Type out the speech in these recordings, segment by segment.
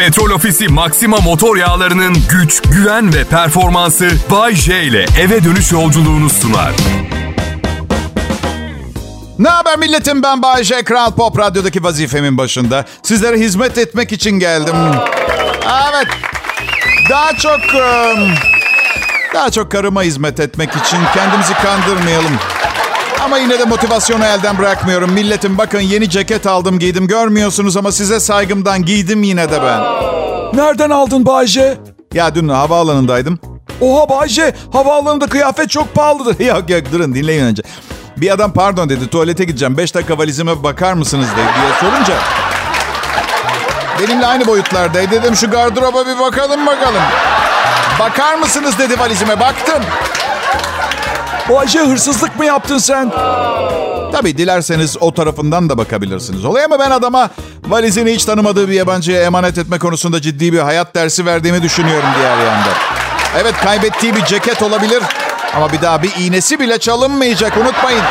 Petrol Ofisi Maxima motor yağlarının güç, güven ve performansı Bay J ile eve dönüş yolculuğunu sunar. Ne haber milletim ben Bayece Kral Pop Radyo'daki vazifemin başında. Sizlere hizmet etmek için geldim. Evet. Daha çok... ım, Daha çok karıma hizmet etmek için kendimizi kandırmayalım. Ama yine de motivasyonu elden bırakmıyorum. Milletim bakın yeni ceket aldım giydim. Görmüyorsunuz ama size saygımdan giydim yine de ben. Nereden aldın Bayce? Ya dün havaalanındaydım. Oha Bayce, havaalanında kıyafet çok pahalıdır. yok yok durun dinleyin önce. Bir adam pardon dedi tuvalete gideceğim. Beş dakika valizime bakar mısınız dedi diye sorunca. Benimle aynı boyutlardaydı. Dedim şu gardıroba bir bakalım bakalım. Bakar mısınız dedi valizime. Baktım. Bayce hırsızlık mı yaptın sen? Tabii dilerseniz o tarafından da bakabilirsiniz. Olay ama ben adama valizini hiç tanımadığı bir yabancıya emanet etme konusunda ciddi bir hayat dersi verdiğimi düşünüyorum diğer yanda. Evet kaybettiği bir ceket olabilir ama bir daha bir iğnesi bile çalınmayacak unutmayın.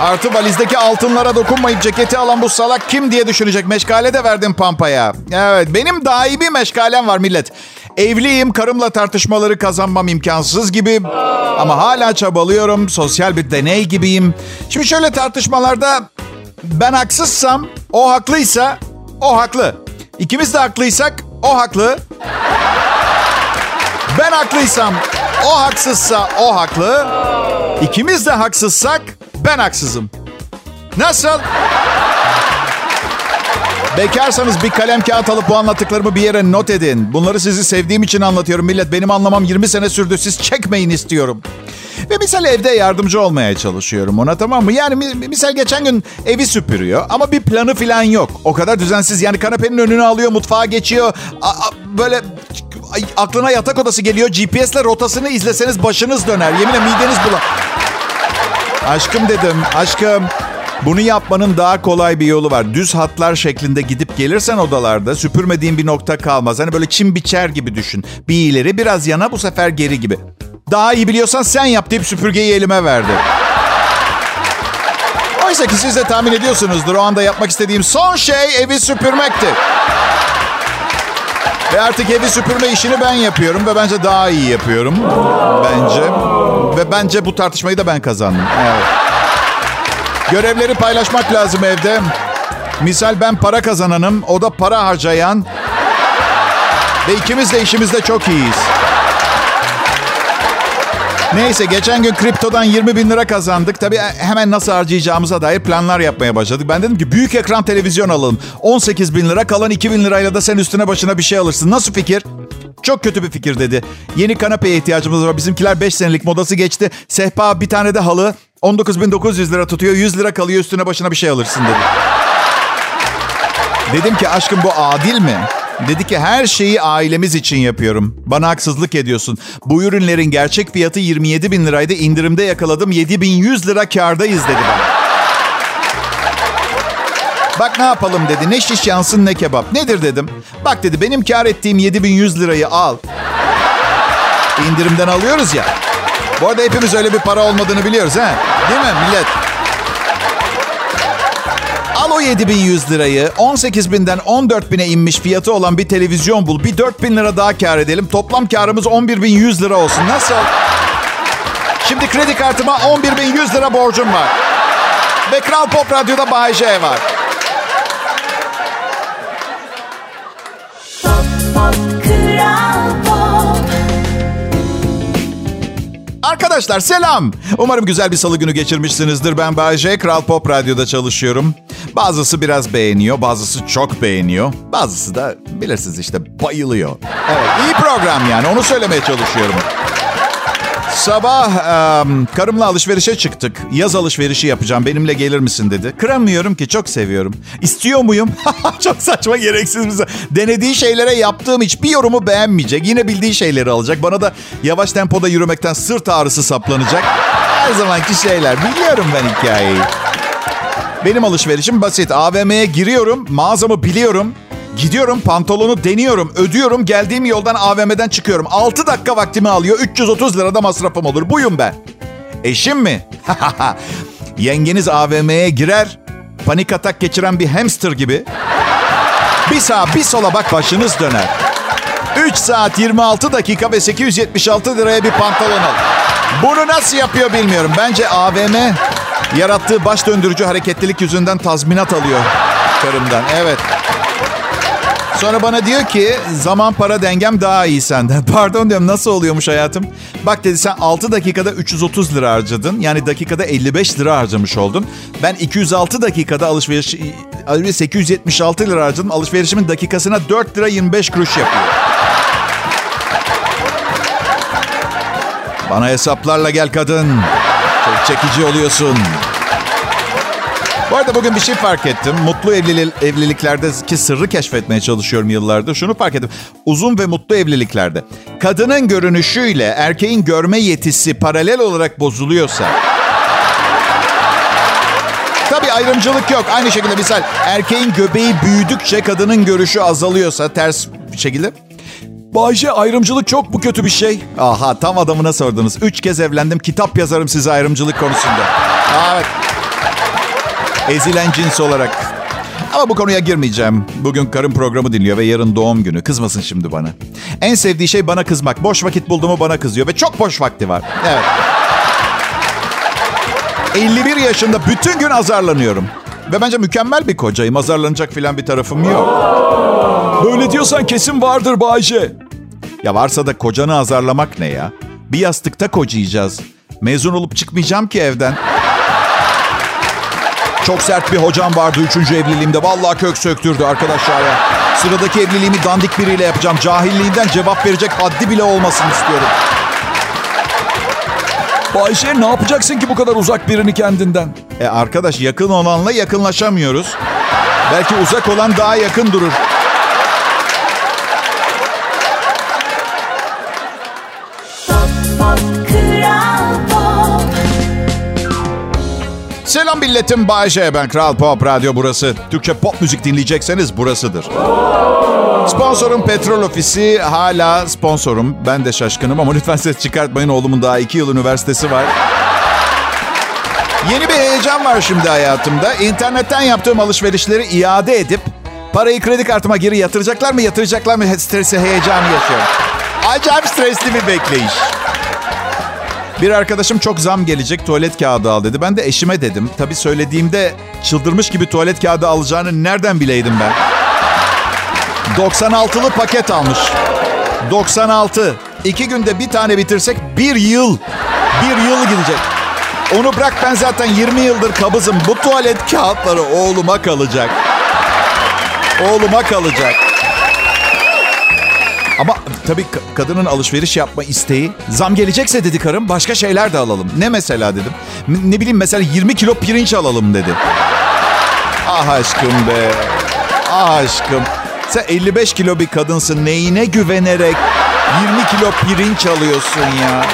Artı valizdeki altınlara dokunmayıp ceketi alan bu salak kim diye düşünecek. Meşgale de verdim Pampa'ya. Evet benim daimi meşgalem var millet. Evliyim, karımla tartışmaları kazanmam imkansız gibi. Ama hala çabalıyorum, sosyal bir deney gibiyim. Şimdi şöyle tartışmalarda ben haksızsam, o haklıysa o haklı. İkimiz de haklıysak o haklı. Ben haklıysam, o haksızsa o haklı. İkimiz de haksızsak ben haksızım. Nasıl? Bekarsanız bir kalem kağıt alıp bu anlattıklarımı bir yere not edin. Bunları sizi sevdiğim için anlatıyorum millet. Benim anlamam 20 sene sürdü. Siz çekmeyin istiyorum. Ve misal evde yardımcı olmaya çalışıyorum ona tamam mı? Yani mi- misal geçen gün evi süpürüyor ama bir planı falan yok. O kadar düzensiz yani kanepenin önünü alıyor, mutfağa geçiyor. A- a- böyle aklına yatak odası geliyor. GPS'le rotasını izleseniz başınız döner. Yeminle mideniz bulan. Aşkım dedim, aşkım. Bunu yapmanın daha kolay bir yolu var. Düz hatlar şeklinde gidip gelirsen odalarda süpürmediğin bir nokta kalmaz. Hani böyle çim biçer gibi düşün. Bir ileri biraz yana bu sefer geri gibi. Daha iyi biliyorsan sen yap deyip süpürgeyi elime verdi. Oysa ki siz de tahmin ediyorsunuzdur. O anda yapmak istediğim son şey evi süpürmekti. Ve artık evi süpürme işini ben yapıyorum ve bence daha iyi yapıyorum. Bence. Ve bence bu tartışmayı da ben kazandım. Evet. Görevleri paylaşmak lazım evde. Misal ben para kazananım, o da para harcayan. Ve ikimiz de işimizde çok iyiyiz. Neyse geçen gün kriptodan 20 bin lira kazandık. Tabii hemen nasıl harcayacağımıza dair planlar yapmaya başladık. Ben dedim ki büyük ekran televizyon alalım. 18 bin lira kalan 2 bin lirayla da sen üstüne başına bir şey alırsın. Nasıl fikir? Çok kötü bir fikir dedi. Yeni kanepeye ihtiyacımız var. Bizimkiler 5 senelik modası geçti. Sehpa bir tane de halı. 19.900 lira tutuyor. 100 lira kalıyor üstüne başına bir şey alırsın dedi. Dedim ki aşkım bu adil mi? Dedi ki her şeyi ailemiz için yapıyorum. Bana haksızlık ediyorsun. Bu ürünlerin gerçek fiyatı 27 bin liraydı. İndirimde yakaladım 7100 lira kardayız dedi bana. Bak ne yapalım dedi. Ne şiş yansın ne kebap. Nedir dedim. Bak dedi benim kar ettiğim 7100 lirayı al. İndirimden alıyoruz ya. Bu arada hepimiz öyle bir para olmadığını biliyoruz ha. Değil mi millet? Al o 7100 lirayı 18 binden 14 bine inmiş fiyatı olan bir televizyon bul. Bir 4000 lira daha kar edelim. Toplam karımız 11100 lira olsun. Nasıl? Şimdi kredi kartıma 11100 lira borcum var. Ve Kral Pop Radyo'da Bay J var. Arkadaşlar selam. Umarım güzel bir salı günü geçirmişsinizdir. Ben Bayece, Kral Pop Radyo'da çalışıyorum. Bazısı biraz beğeniyor, bazısı çok beğeniyor. Bazısı da bilirsiniz işte bayılıyor. Evet, iyi program yani onu söylemeye çalışıyorum. Sabah em, karımla alışverişe çıktık. Yaz alışverişi yapacağım. Benimle gelir misin dedi. Kıramıyorum ki çok seviyorum. İstiyor muyum? çok saçma gereksiz bir şey. Denediği şeylere yaptığım hiçbir yorumu beğenmeyecek. Yine bildiği şeyleri alacak. Bana da yavaş tempoda yürümekten sırt ağrısı saplanacak. Her zamanki şeyler. Biliyorum ben hikayeyi. Benim alışverişim basit. AVM'ye giriyorum. Mağazamı biliyorum. Gidiyorum pantolonu deniyorum, ödüyorum, geldiğim yoldan AVM'den çıkıyorum. 6 dakika vaktimi alıyor, 330 lirada masrafım olur. Buyum ben. Eşim mi? Yengeniz AVM'ye girer, panik atak geçiren bir hamster gibi. Bir sağa bir sola bak başınız döner. 3 saat 26 dakika ve 876 liraya bir pantolon al. Bunu nasıl yapıyor bilmiyorum. Bence AVM yarattığı baş döndürücü hareketlilik yüzünden tazminat alıyor karımdan. Evet. Sonra bana diyor ki zaman para dengem daha iyi senden. Pardon diyorum nasıl oluyormuş hayatım? Bak dedi sen 6 dakikada 330 lira harcadın. Yani dakikada 55 lira harcamış oldun. Ben 206 dakikada alışveriş 876 lira harcadım. Alışverişimin dakikasına 4 lira 25 kuruş yapıyor. Bana hesaplarla gel kadın. Çok çekici oluyorsun. Bu arada bugün bir şey fark ettim. Mutlu evlili, evliliklerdeki sırrı keşfetmeye çalışıyorum yıllardır. Şunu fark ettim. Uzun ve mutlu evliliklerde kadının görünüşüyle erkeğin görme yetisi paralel olarak bozuluyorsa... Tabii ayrımcılık yok. Aynı şekilde misal erkeğin göbeği büyüdükçe kadının görüşü azalıyorsa ters bir şekilde Bayce ayrımcılık çok mu kötü bir şey? Aha tam adamına sordunuz. Üç kez evlendim. Kitap yazarım size ayrımcılık konusunda. Evet. Ezilen cins olarak. Ama bu konuya girmeyeceğim. Bugün karım programı dinliyor ve yarın doğum günü. Kızmasın şimdi bana. En sevdiği şey bana kızmak. Boş vakit buldu mu bana kızıyor ve çok boş vakti var. Evet. 51 yaşında bütün gün azarlanıyorum. Ve bence mükemmel bir kocayım. Azarlanacak filan bir tarafım yok. Böyle diyorsan kesin vardır Bayce. Ya varsa da kocanı azarlamak ne ya? Bir yastıkta kocayacağız. Mezun olup çıkmayacağım ki evden. Çok sert bir hocam vardı üçüncü evliliğimde. Vallahi kök söktürdü arkadaşlar ya. Sıradaki evliliğimi dandik biriyle yapacağım. Cahilliğinden cevap verecek haddi bile olmasın istiyorum. Bayce ne yapacaksın ki bu kadar uzak birini kendinden? E arkadaş yakın olanla yakınlaşamıyoruz. Belki uzak olan daha yakın durur. Selam milletim. Bayşe ben. Kral Pop Radyo burası. Türkçe pop müzik dinleyecekseniz burasıdır. Sponsorum Petrol Ofisi. Hala sponsorum. Ben de şaşkınım ama lütfen ses çıkartmayın. Oğlumun daha iki yıl üniversitesi var. Yeni bir heyecan var şimdi hayatımda. İnternetten yaptığım alışverişleri iade edip parayı kredi kartıma geri yatıracaklar mı yatıracaklar mı stresi heyecanı yaşıyorum. Acayip stresli bir bekleyiş. Bir arkadaşım çok zam gelecek tuvalet kağıdı al dedi. Ben de eşime dedim. Tabii söylediğimde çıldırmış gibi tuvalet kağıdı alacağını nereden bileydim ben? 96'lı paket almış. 96. İki günde bir tane bitirsek bir yıl. Bir yıl gidecek. Onu bırak ben zaten 20 yıldır kabızım. Bu tuvalet kağıtları oğluma kalacak. Oğluma kalacak. Ama tabii kadının alışveriş yapma isteği. Zam gelecekse dedi karım başka şeyler de alalım. Ne mesela dedim. Ne bileyim mesela 20 kilo pirinç alalım dedi. Ah aşkım be. Ah aşkım. Sen 55 kilo bir kadınsın. Neyine güvenerek 20 kilo pirinç alıyorsun ya.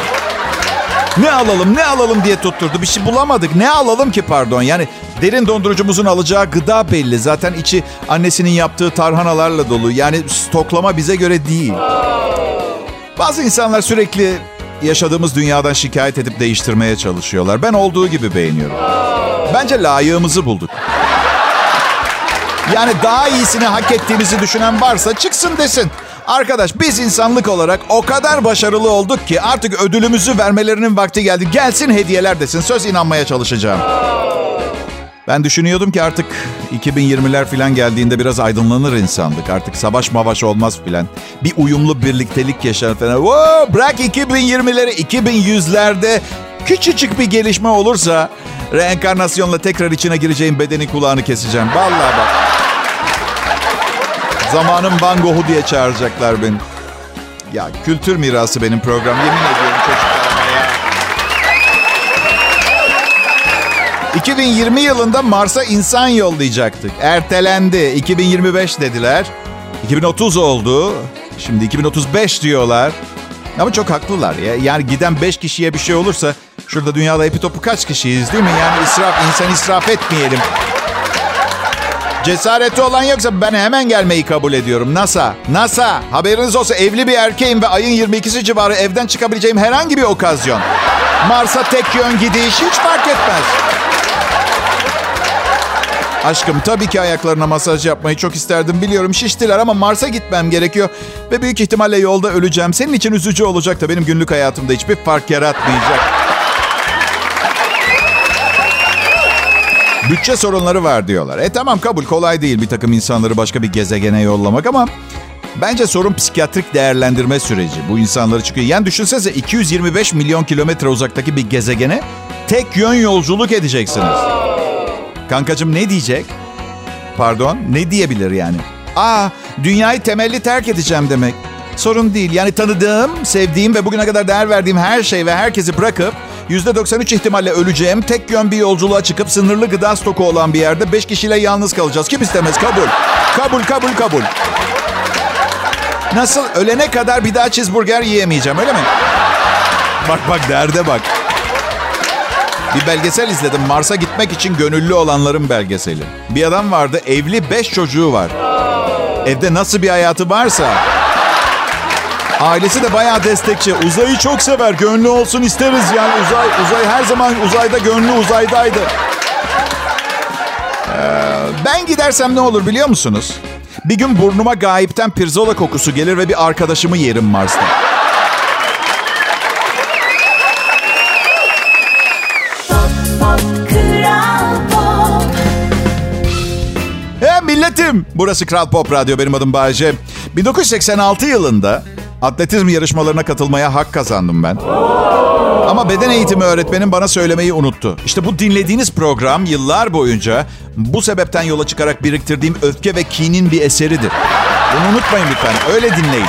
Ne alalım ne alalım diye tutturdu. Bir şey bulamadık. Ne alalım ki pardon. Yani derin dondurucumuzun alacağı gıda belli. Zaten içi annesinin yaptığı tarhanalarla dolu. Yani stoklama bize göre değil. Bazı insanlar sürekli yaşadığımız dünyadan şikayet edip değiştirmeye çalışıyorlar. Ben olduğu gibi beğeniyorum. Bence layığımızı bulduk. Yani daha iyisini hak ettiğimizi düşünen varsa çıksın desin. Arkadaş biz insanlık olarak o kadar başarılı olduk ki artık ödülümüzü vermelerinin vakti geldi. Gelsin hediyeler desin. Söz inanmaya çalışacağım. Ben düşünüyordum ki artık 2020'ler falan geldiğinde biraz aydınlanır insanlık. Artık savaş mavaş olmaz filan. Bir uyumlu birliktelik yaşar falan. Whoa, bırak 2020'leri 2100'lerde küçücük bir gelişme olursa reenkarnasyonla tekrar içine gireceğim bedeni kulağını keseceğim. Vallahi bak. Zamanın Van diye çağıracaklar beni. Ya kültür mirası benim program. Yemin ediyorum çocuklarıma ya. 2020 yılında Mars'a insan yollayacaktık. Ertelendi. 2025 dediler. 2030 oldu. Şimdi 2035 diyorlar. Ama çok haklılar ya. Yani giden 5 kişiye bir şey olursa şurada dünyada hepi topu kaç kişiyiz değil mi? Yani israf, insan israf etmeyelim. Cesareti olan yoksa ben hemen gelmeyi kabul ediyorum. NASA, NASA. Haberiniz olsa evli bir erkeğim ve ayın 22'si civarı evden çıkabileceğim herhangi bir okazyon. Mars'a tek yön gidiş hiç fark etmez. Aşkım tabii ki ayaklarına masaj yapmayı çok isterdim. Biliyorum şiştiler ama Mars'a gitmem gerekiyor. Ve büyük ihtimalle yolda öleceğim. Senin için üzücü olacak da benim günlük hayatımda hiçbir fark yaratmayacak. Bütçe sorunları var diyorlar. E tamam kabul kolay değil bir takım insanları başka bir gezegene yollamak ama... Bence sorun psikiyatrik değerlendirme süreci. Bu insanları çıkıyor. Yani düşünsenize 225 milyon kilometre uzaktaki bir gezegene tek yön yolculuk edeceksiniz. Kankacığım ne diyecek? Pardon ne diyebilir yani? Aa dünyayı temelli terk edeceğim demek. Sorun değil. Yani tanıdığım, sevdiğim ve bugüne kadar değer verdiğim her şey ve herkesi bırakıp %93 ihtimalle öleceğim tek yön bir yolculuğa çıkıp sınırlı gıda stoku olan bir yerde 5 kişiyle yalnız kalacağız. Kim istemez? Kabul. Kabul, kabul, kabul. Nasıl? Ölene kadar bir daha cheeseburger yiyemeyeceğim öyle mi? Bak bak derde bak. Bir belgesel izledim. Mars'a gitmek için gönüllü olanların belgeseli. Bir adam vardı evli beş çocuğu var. Evde nasıl bir hayatı varsa. Ailesi de bayağı destekçi. Uzayı çok sever. Gönlü olsun isteriz yani. Uzay, uzay her zaman uzayda gönlü uzaydaydı. Ee, ben gidersem ne olur biliyor musunuz? Bir gün burnuma gayipten pirzola kokusu gelir ve bir arkadaşımı yerim Mars'ta. Milletim. Burası Kral Pop Radyo. Benim adım Bayece. 1986 yılında atletizm yarışmalarına katılmaya hak kazandım ben. Ama beden eğitimi öğretmenim bana söylemeyi unuttu. İşte bu dinlediğiniz program yıllar boyunca bu sebepten yola çıkarak biriktirdiğim öfke ve kinin bir eseridir. Bunu unutmayın lütfen. Öyle dinleyin.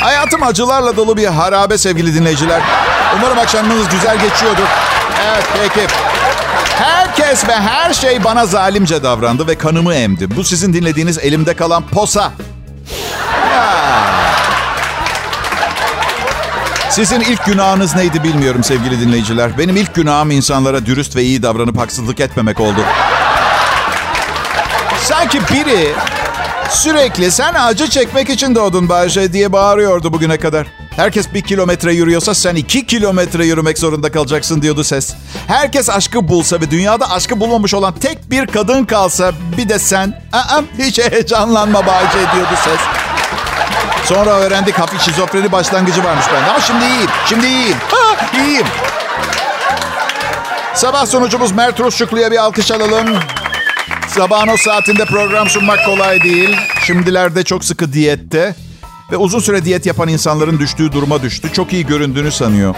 Hayatım acılarla dolu bir harabe sevgili dinleyiciler. Umarım akşamınız güzel geçiyordur. Evet peki. Herkes ve her şey bana zalimce davrandı ve kanımı emdi. Bu sizin dinlediğiniz elimde kalan posa. Sizin ilk günahınız neydi bilmiyorum sevgili dinleyiciler. Benim ilk günahım insanlara dürüst ve iyi davranıp haksızlık etmemek oldu. Sanki biri sürekli sen acı çekmek için doğdun Bayce diye bağırıyordu bugüne kadar. Herkes bir kilometre yürüyorsa sen iki kilometre yürümek zorunda kalacaksın diyordu ses. Herkes aşkı bulsa ve dünyada aşkı bulmamış olan tek bir kadın kalsa bir de sen. Aa, hiç heyecanlanma Bayce diyordu ses. Sonra öğrendik hafif şizofreni başlangıcı varmış bende. Ama şimdi iyiyim. Şimdi iyiyim. Ha, iyiyim. Sabah sonucumuz Mert Rusçuklu'ya bir alkış alalım. Sabahın o saatinde program sunmak kolay değil. Şimdilerde çok sıkı diyette. Ve uzun süre diyet yapan insanların düştüğü duruma düştü. Çok iyi göründüğünü sanıyor.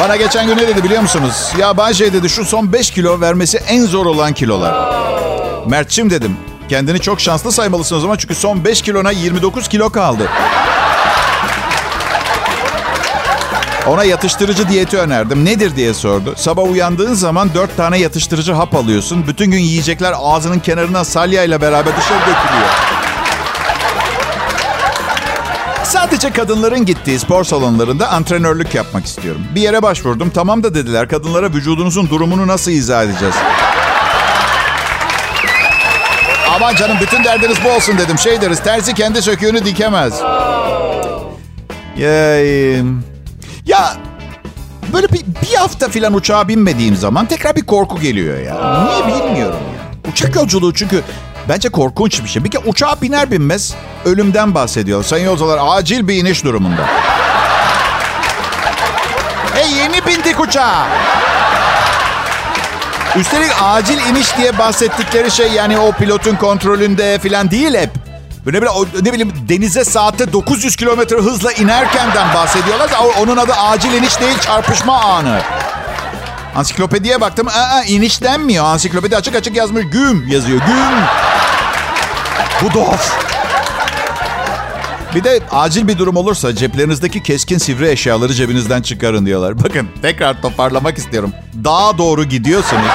Bana geçen gün ne dedi biliyor musunuz? Ya Bayce dedi şu son 5 kilo vermesi en zor olan kilolar. Mert'çim dedim. Kendini çok şanslı saymalısın o zaman çünkü son 5 kilona 29 kilo kaldı. Ona yatıştırıcı diyeti önerdim. Nedir diye sordu. Sabah uyandığın zaman 4 tane yatıştırıcı hap alıyorsun. Bütün gün yiyecekler ağzının kenarına salya ile beraber dışarı dökülüyor. Sadece kadınların gittiği spor salonlarında antrenörlük yapmak istiyorum. Bir yere başvurdum. Tamam da dediler. Kadınlara vücudunuzun durumunu nasıl izah edeceğiz? Aman canım bütün derdiniz bu olsun dedim. Şey deriz terzi kendi söküğünü dikemez. Ya, ya böyle bir, bir hafta falan uçağa binmediğim zaman tekrar bir korku geliyor ya. Niye bilmiyorum ya. Uçak yolculuğu çünkü bence korkunç bir şey. Bir kere uçağa biner binmez ölümden bahsediyor. Sayın yolcular acil bir iniş durumunda. Hey yeni bindik uçağa. Üstelik acil iniş diye bahsettikleri şey yani o pilotun kontrolünde falan değil hep. Böyle bir, ne bileyim denize saatte 900 kilometre hızla inerkenden bahsediyorlar. Onun adı acil iniş değil çarpışma anı. Ansiklopediye baktım. Aa, iniş denmiyor. Ansiklopedi açık açık yazmış. Güm yazıyor. Güm. Bu doğaf. Bir de acil bir durum olursa ceplerinizdeki keskin sivri eşyaları cebinizden çıkarın diyorlar. Bakın tekrar toparlamak istiyorum. Dağa doğru gidiyorsunuz.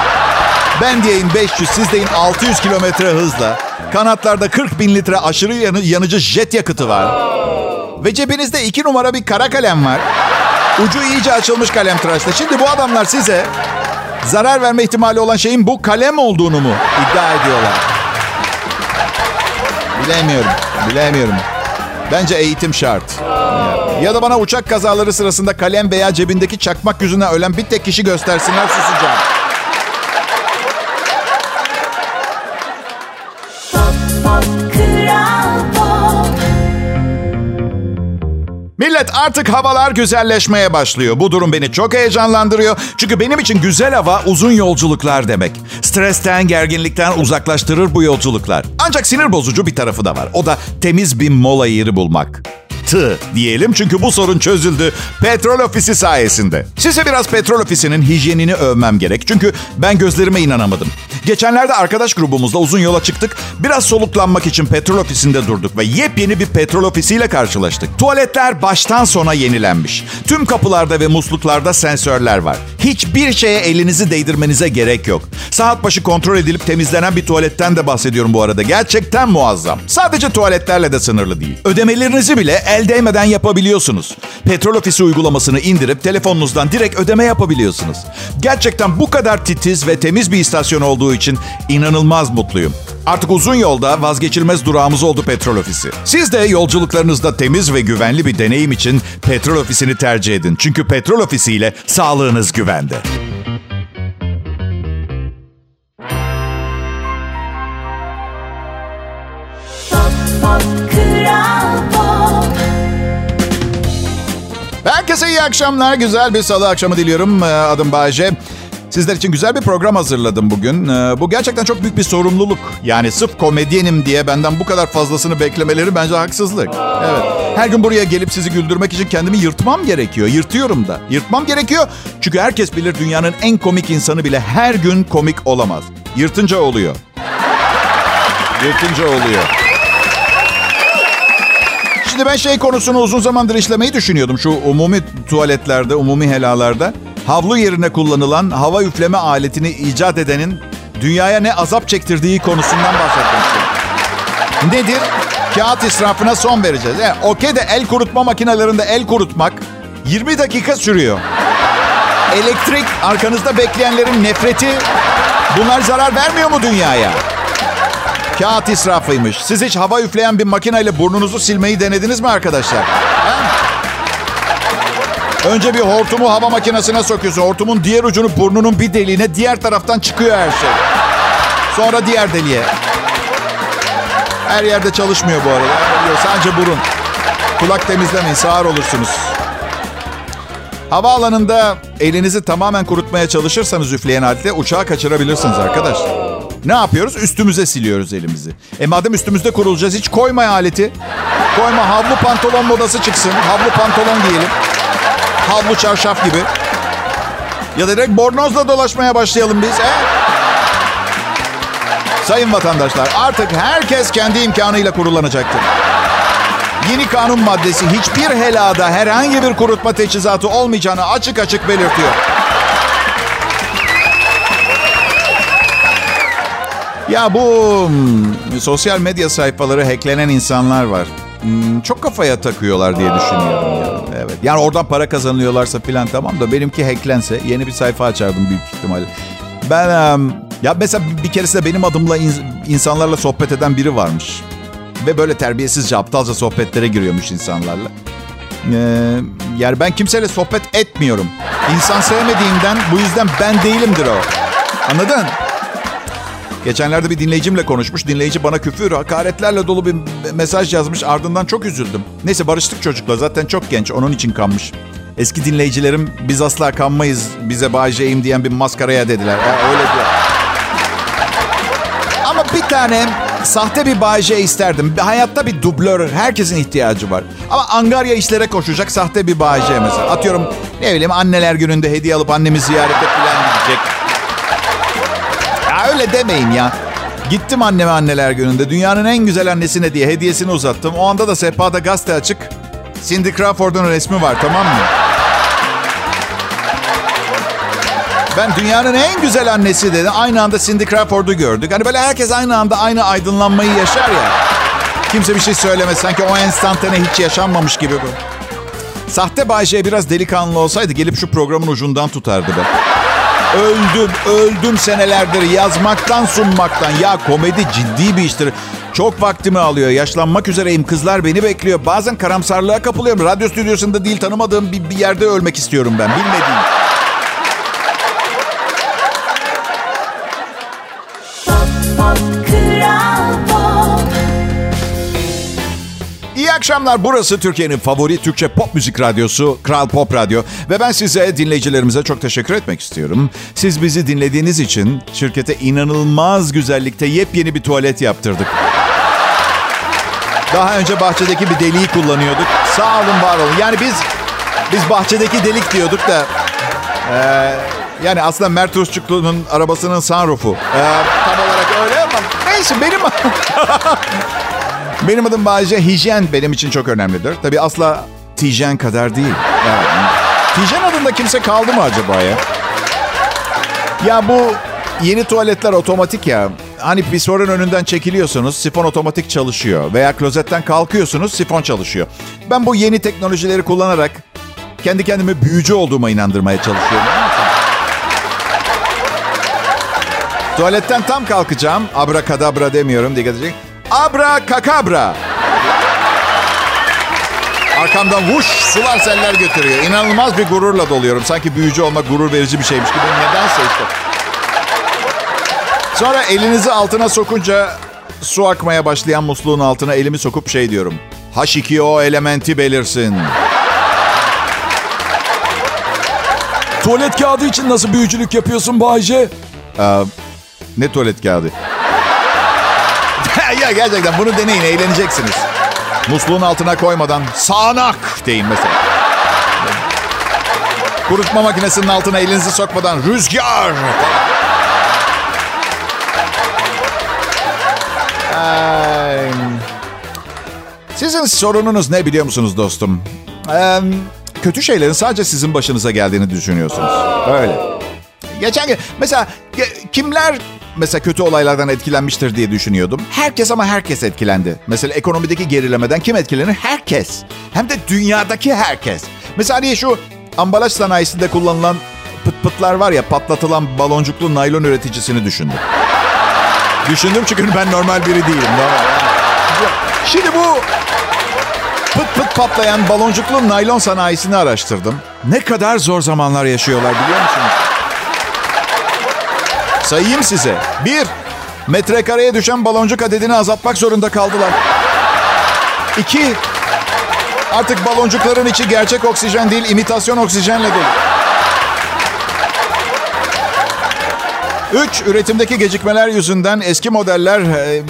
Ben diyeyim 500, siz deyin 600 kilometre hızla. Kanatlarda 40 bin litre aşırı yanı, yanıcı jet yakıtı var. Ve cebinizde iki numara bir kara kalem var. Ucu iyice açılmış kalem tıraşta. Şimdi bu adamlar size zarar verme ihtimali olan şeyin bu kalem olduğunu mu iddia ediyorlar? Bilemiyorum, bilemiyorum. Bence eğitim şart. Ya da bana uçak kazaları sırasında kalem veya cebindeki çakmak yüzüne ölen bir tek kişi göstersinler susacağım. Millet artık havalar güzelleşmeye başlıyor. Bu durum beni çok heyecanlandırıyor. Çünkü benim için güzel hava uzun yolculuklar demek. Stresten, gerginlikten uzaklaştırır bu yolculuklar. Ancak sinir bozucu bir tarafı da var. O da temiz bir mola yeri bulmak tı diyelim çünkü bu sorun çözüldü petrol ofisi sayesinde. Size biraz petrol ofisinin hijyenini övmem gerek. Çünkü ben gözlerime inanamadım. Geçenlerde arkadaş grubumuzla uzun yola çıktık. Biraz soluklanmak için petrol ofisinde durduk ve yepyeni bir petrol ofisiyle karşılaştık. Tuvaletler baştan sona yenilenmiş. Tüm kapılarda ve musluklarda sensörler var. Hiçbir şeye elinizi değdirmenize gerek yok. Saat başı kontrol edilip temizlenen bir tuvaletten de bahsediyorum bu arada. Gerçekten muazzam. Sadece tuvaletlerle de sınırlı değil. Ödemelerinizi bile el değmeden yapabiliyorsunuz. Petrol ofisi uygulamasını indirip telefonunuzdan direkt ödeme yapabiliyorsunuz. Gerçekten bu kadar titiz ve temiz bir istasyon olduğu için inanılmaz mutluyum. Artık uzun yolda vazgeçilmez durağımız oldu petrol ofisi. Siz de yolculuklarınızda temiz ve güvenli bir deneyim için petrol ofisini tercih edin. Çünkü petrol ofisiyle sağlığınız güvende. Herkese iyi akşamlar. Güzel bir salı akşamı diliyorum. Ee, adım Bayece. Sizler için güzel bir program hazırladım bugün. Ee, bu gerçekten çok büyük bir sorumluluk. Yani sırf komedyenim diye benden bu kadar fazlasını beklemeleri bence haksızlık. Evet. Her gün buraya gelip sizi güldürmek için kendimi yırtmam gerekiyor. Yırtıyorum da. Yırtmam gerekiyor. Çünkü herkes bilir dünyanın en komik insanı bile her gün komik olamaz. Yırtınca oluyor. Yırtınca oluyor. Şimdi ben şey konusunu uzun zamandır işlemeyi düşünüyordum. Şu umumi tuvaletlerde, umumi helalarda havlu yerine kullanılan hava üfleme aletini icat edenin dünyaya ne azap çektirdiği konusundan bahsetmiştim. Nedir? Kağıt israfına son vereceğiz. Yani, Okey de el kurutma makinelerinde el kurutmak 20 dakika sürüyor. Elektrik, arkanızda bekleyenlerin nefreti bunlar zarar vermiyor mu dünyaya? Kağıt israfıymış. Siz hiç hava üfleyen bir makineyle burnunuzu silmeyi denediniz mi arkadaşlar? Ha? Önce bir hortumu hava makinesine sokuyorsun. Hortumun diğer ucunu burnunun bir deliğine, diğer taraftan çıkıyor her şey. Sonra diğer deliğe. Her yerde çalışmıyor bu arada. Sadece burun. Kulak temizlemeyin, sağır olursunuz. Havaalanında elinizi tamamen kurutmaya çalışırsanız üfleyen aletle uçağı kaçırabilirsiniz arkadaşlar. Ne yapıyoruz? Üstümüze siliyoruz elimizi. E madem üstümüzde kurulacağız hiç koyma aleti. Koyma havlu pantolon modası çıksın. Havlu pantolon giyelim. Havlu çarşaf gibi. Ya da direkt bornozla dolaşmaya başlayalım biz. He? Sayın vatandaşlar artık herkes kendi imkanıyla kurulanacaktır. Yeni kanun maddesi hiçbir helada herhangi bir kurutma teçhizatı olmayacağını açık açık belirtiyor. Ya bu hmm, sosyal medya sayfaları hacklenen insanlar var. Hmm, çok kafaya takıyorlar diye düşünüyorum ya. Evet. Yani oradan para kazanıyorlarsa filan tamam da benimki hacklense yeni bir sayfa açardım büyük ihtimalle. Ben um, ya mesela bir keresinde benim adımla in- insanlarla sohbet eden biri varmış. Ve böyle terbiyesizce aptalca sohbetlere giriyormuş insanlarla. Ee, yani ben kimseyle sohbet etmiyorum. İnsan sevmediğimden bu yüzden ben değilimdir o. Anladın? Geçenlerde bir dinleyicimle konuşmuş. Dinleyici bana küfür, hakaretlerle dolu bir mesaj yazmış. Ardından çok üzüldüm. Neyse barıştık çocukla. Zaten çok genç. Onun için kanmış. Eski dinleyicilerim biz asla kanmayız. Bize bağışlayayım diyen bir maskaraya dediler. Ya, öyle diyor. Ama bir tane sahte bir bağışe isterdim. Hayatta bir dublör. Herkesin ihtiyacı var. Ama angarya işlere koşacak sahte bir bağışe mesela. Atıyorum ne bileyim anneler gününde hediye alıp annemi ziyarete falan gidecek. Öyle demeyin ya. Gittim anneme anneler gününde. Dünyanın en güzel annesine diye hediyesini uzattım. O anda da sehpada gazete açık. Cindy Crawford'un resmi var tamam mı? Ben dünyanın en güzel annesi dedi. Aynı anda Cindy Crawford'u gördük. Hani böyle herkes aynı anda aynı aydınlanmayı yaşar ya. Kimse bir şey söylemez. Sanki o enstantane hiç yaşanmamış gibi bu. Sahte Bayce biraz delikanlı olsaydı gelip şu programın ucundan tutardı be. Öldüm, öldüm senelerdir yazmaktan sunmaktan. Ya komedi ciddi bir iştir. Çok vaktimi alıyor. Yaşlanmak üzereyim. Kızlar beni bekliyor. Bazen karamsarlığa kapılıyorum. Radyo stüdyosunda değil tanımadığım bir, bir yerde ölmek istiyorum ben. Bilmediğim. Akşamlar. Burası Türkiye'nin favori Türkçe pop müzik radyosu Kral Pop Radyo. Ve ben size dinleyicilerimize çok teşekkür etmek istiyorum. Siz bizi dinlediğiniz için şirkete inanılmaz güzellikte yepyeni bir tuvalet yaptırdık. Daha önce bahçedeki bir deliği kullanıyorduk. Sağ olun, var olun. Yani biz biz bahçedeki delik diyorduk da... E, yani aslında Mert Rusçuklu'nun arabasının sunroofu. E, tam olarak öyle ama neyse benim... benim adım Bayece. Hijyen benim için çok önemlidir. Tabii asla Tijen kadar değil. Yani, Tijen adında kimse kaldı mı acaba ya? Ya bu yeni tuvaletler otomatik ya. Hani pisorun önünden çekiliyorsunuz, sifon otomatik çalışıyor. Veya klozetten kalkıyorsunuz, sifon çalışıyor. Ben bu yeni teknolojileri kullanarak kendi kendime büyücü olduğuma inandırmaya çalışıyorum. Tuvaletten tam kalkacağım. Abra kadabra demiyorum dikkat edecek. Abra kakabra. Arkamdan vuş sular seller götürüyor. İnanılmaz bir gururla doluyorum. Sanki büyücü olmak gurur verici bir şeymiş gibi. Nedense işte. Sonra elinizi altına sokunca su akmaya başlayan musluğun altına elimi sokup şey diyorum. H2O elementi belirsin. Tuvalet kağıdı için nasıl büyücülük yapıyorsun Bayce? Ee, ne tuvalet kağıdı? ya gerçekten bunu deneyin eğleneceksiniz. Musluğun altına koymadan sağanak deyin mesela. Kurutma makinesinin altına elinizi sokmadan rüzgar. Ay. Sizin sorununuz ne biliyor musunuz dostum? Ee, kötü şeylerin sadece sizin başınıza geldiğini düşünüyorsunuz. Öyle. Geçen gün mesela kimler mesela kötü olaylardan etkilenmiştir diye düşünüyordum. Herkes ama herkes etkilendi. Mesela ekonomideki gerilemeden kim etkilenir? Herkes. Hem de dünyadaki herkes. Mesela diye şu ambalaj sanayisinde kullanılan pıt pıtlar var ya patlatılan baloncuklu naylon üreticisini düşündüm. Düşündüm çünkü ben normal biri değilim. Şimdi bu pıt pıt patlayan baloncuklu naylon sanayisini araştırdım. Ne kadar zor zamanlar yaşıyorlar biliyor musunuz? Sayayım size. Bir, metrekareye düşen baloncuk adedini azaltmak zorunda kaldılar. İki, artık baloncukların içi gerçek oksijen değil, imitasyon oksijenle dolu. Üç, üretimdeki gecikmeler yüzünden eski modeller e,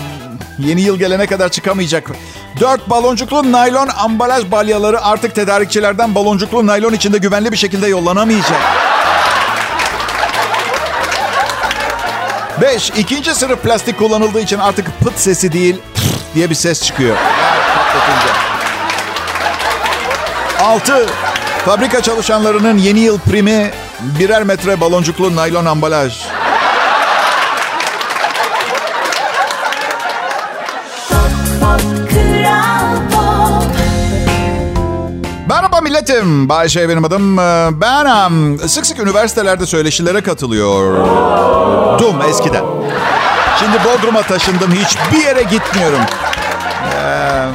yeni yıl gelene kadar çıkamayacak. Dört, baloncuklu naylon ambalaj balyaları artık tedarikçilerden baloncuklu naylon içinde güvenli bir şekilde yollanamayacak. Beş, ikinci sınıf plastik kullanıldığı için artık pıt sesi değil diye bir ses çıkıyor. Altı, fabrika çalışanlarının yeni yıl primi birer metre baloncuklu naylon ambalaj. Milletim. Bayşe benim adım. Ee, Ben sık sık üniversitelerde söyleşilere katılıyordum eskiden. Şimdi Bodrum'a taşındım. Hiçbir yere gitmiyorum. Ee,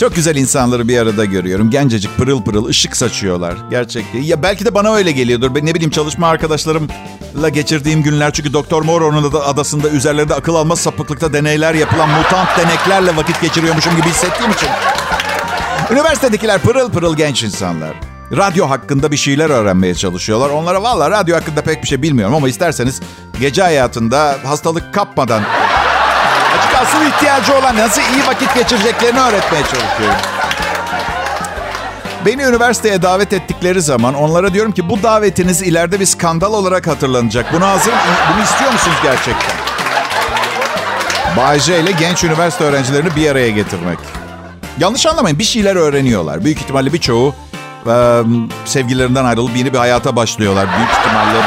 çok güzel insanları bir arada görüyorum. Gencecik pırıl pırıl ışık saçıyorlar. Gerçekten. Ya belki de bana öyle geliyordur. Ben ne bileyim çalışma arkadaşlarımla geçirdiğim günler. Çünkü Doktor Moro'nun da adasında üzerlerinde akıl almaz sapıklıkta deneyler yapılan mutant deneklerle vakit geçiriyormuşum gibi hissettiğim için. Üniversitedekiler pırıl pırıl genç insanlar. Radyo hakkında bir şeyler öğrenmeye çalışıyorlar. Onlara valla radyo hakkında pek bir şey bilmiyorum ama isterseniz gece hayatında hastalık kapmadan açık asıl ihtiyacı olan nasıl iyi vakit geçireceklerini öğretmeye çalışıyorum. Beni üniversiteye davet ettikleri zaman onlara diyorum ki bu davetiniz ileride bir skandal olarak hatırlanacak. Bunu hazır bunu istiyor musunuz gerçekten? Bay J ile genç üniversite öğrencilerini bir araya getirmek. Yanlış anlamayın bir şeyler öğreniyorlar. Büyük ihtimalle birçoğu e, sevgililerinden ayrılıp yeni bir hayata başlıyorlar. Büyük ihtimalle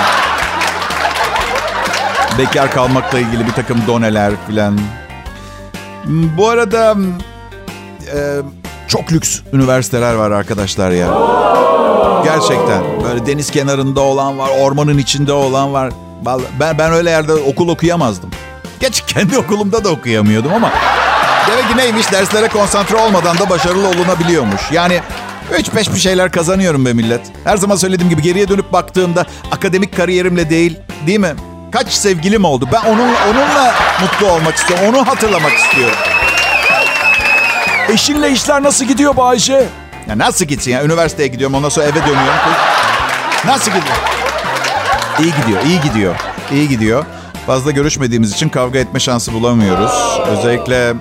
bekar kalmakla ilgili bir takım doneler filan. Bu arada e, çok lüks üniversiteler var arkadaşlar ya. Gerçekten. Böyle deniz kenarında olan var, ormanın içinde olan var. Ben, ben öyle yerde okul okuyamazdım. Geç kendi okulumda da okuyamıyordum ama... Demek ki neymiş derslere konsantre olmadan da başarılı olunabiliyormuş. Yani 3-5 bir şeyler kazanıyorum be millet. Her zaman söylediğim gibi geriye dönüp baktığımda akademik kariyerimle değil, değil mi? Kaç sevgilim oldu. Ben onunla, onunla mutlu olmak istiyorum. Onu hatırlamak istiyorum. Eşinle işler nasıl gidiyor Bayce? Ya nasıl gitsin ya? Üniversiteye gidiyorum ondan sonra eve dönüyorum. Nasıl gidiyor? İyi gidiyor, iyi gidiyor. İyi gidiyor. Fazla görüşmediğimiz için kavga etme şansı bulamıyoruz. Özellikle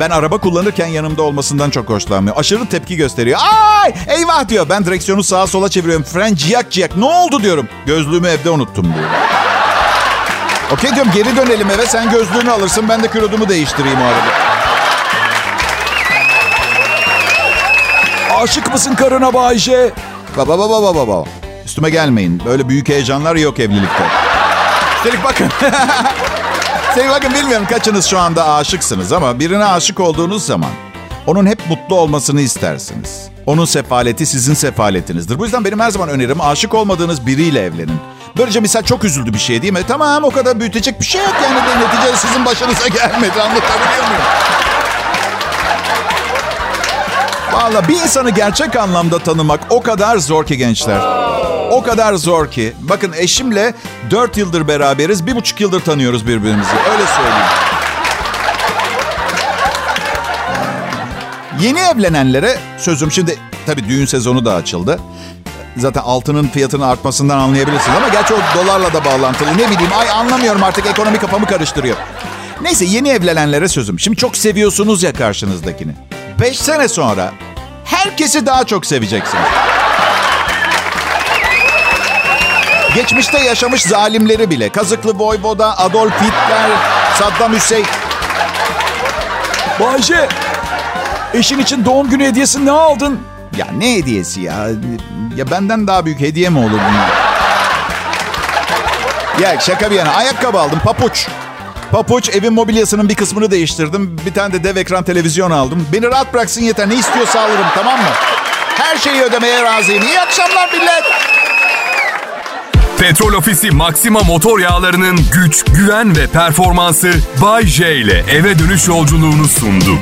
ben araba kullanırken yanımda olmasından çok hoşlanmıyor. Aşırı tepki gösteriyor. Ay eyvah diyor. Ben direksiyonu sağa sola çeviriyorum. Fren ciyak ciyak. Ne oldu diyorum. Gözlüğümü evde unuttum diyor. Okey diyorum geri dönelim eve. Sen gözlüğünü alırsın. Ben de kürodumu değiştireyim o arada. Aşık mısın karına Bayce? Baba baba baba baba. Üstüme gelmeyin. Böyle büyük heyecanlar yok evlilikte. Üstelik bakın. Üstelik bakın bilmiyorum kaçınız şu anda aşıksınız ama birine aşık olduğunuz zaman onun hep mutlu olmasını istersiniz. Onun sefaleti sizin sefaletinizdir. Bu yüzden benim her zaman önerim aşık olmadığınız biriyle evlenin. Böylece misal çok üzüldü bir şey değil mi? Tamam o kadar büyütecek bir şey yok yani de neticede sizin başınıza gelmedi anlatabiliyor muyum? Valla bir insanı gerçek anlamda tanımak o kadar zor ki gençler. O kadar zor ki. Bakın eşimle 4 yıldır beraberiz. Bir buçuk yıldır tanıyoruz birbirimizi. Öyle söyleyeyim. Yeni evlenenlere sözüm şimdi tabii düğün sezonu da açıldı. Zaten altının fiyatının artmasından anlayabilirsiniz ama gerçi o dolarla da bağlantılı. Ne bileyim ay anlamıyorum artık ekonomi kafamı karıştırıyor. Neyse yeni evlenenlere sözüm. Şimdi çok seviyorsunuz ya karşınızdakini. 5 sene sonra herkesi daha çok seveceksiniz. Geçmişte yaşamış zalimleri bile. Kazıklı Voyvoda, Adolf Hitler, Saddam Hüseyin. Bayce, eşin için doğum günü hediyesi ne aldın? Ya ne hediyesi ya? Ya benden daha büyük hediye mi olur bunlar? Ya şaka bir yana ayakkabı aldım papuç. Papuç evin mobilyasının bir kısmını değiştirdim. Bir tane de dev ekran televizyon aldım. Beni rahat bıraksın yeter. Ne istiyorsa alırım tamam mı? Her şeyi ödemeye razıyım. İyi akşamlar millet. Petrol Ofisi Maxima motor yağlarının güç, güven ve performansı Bay J ile eve dönüş yolculuğunu sundu.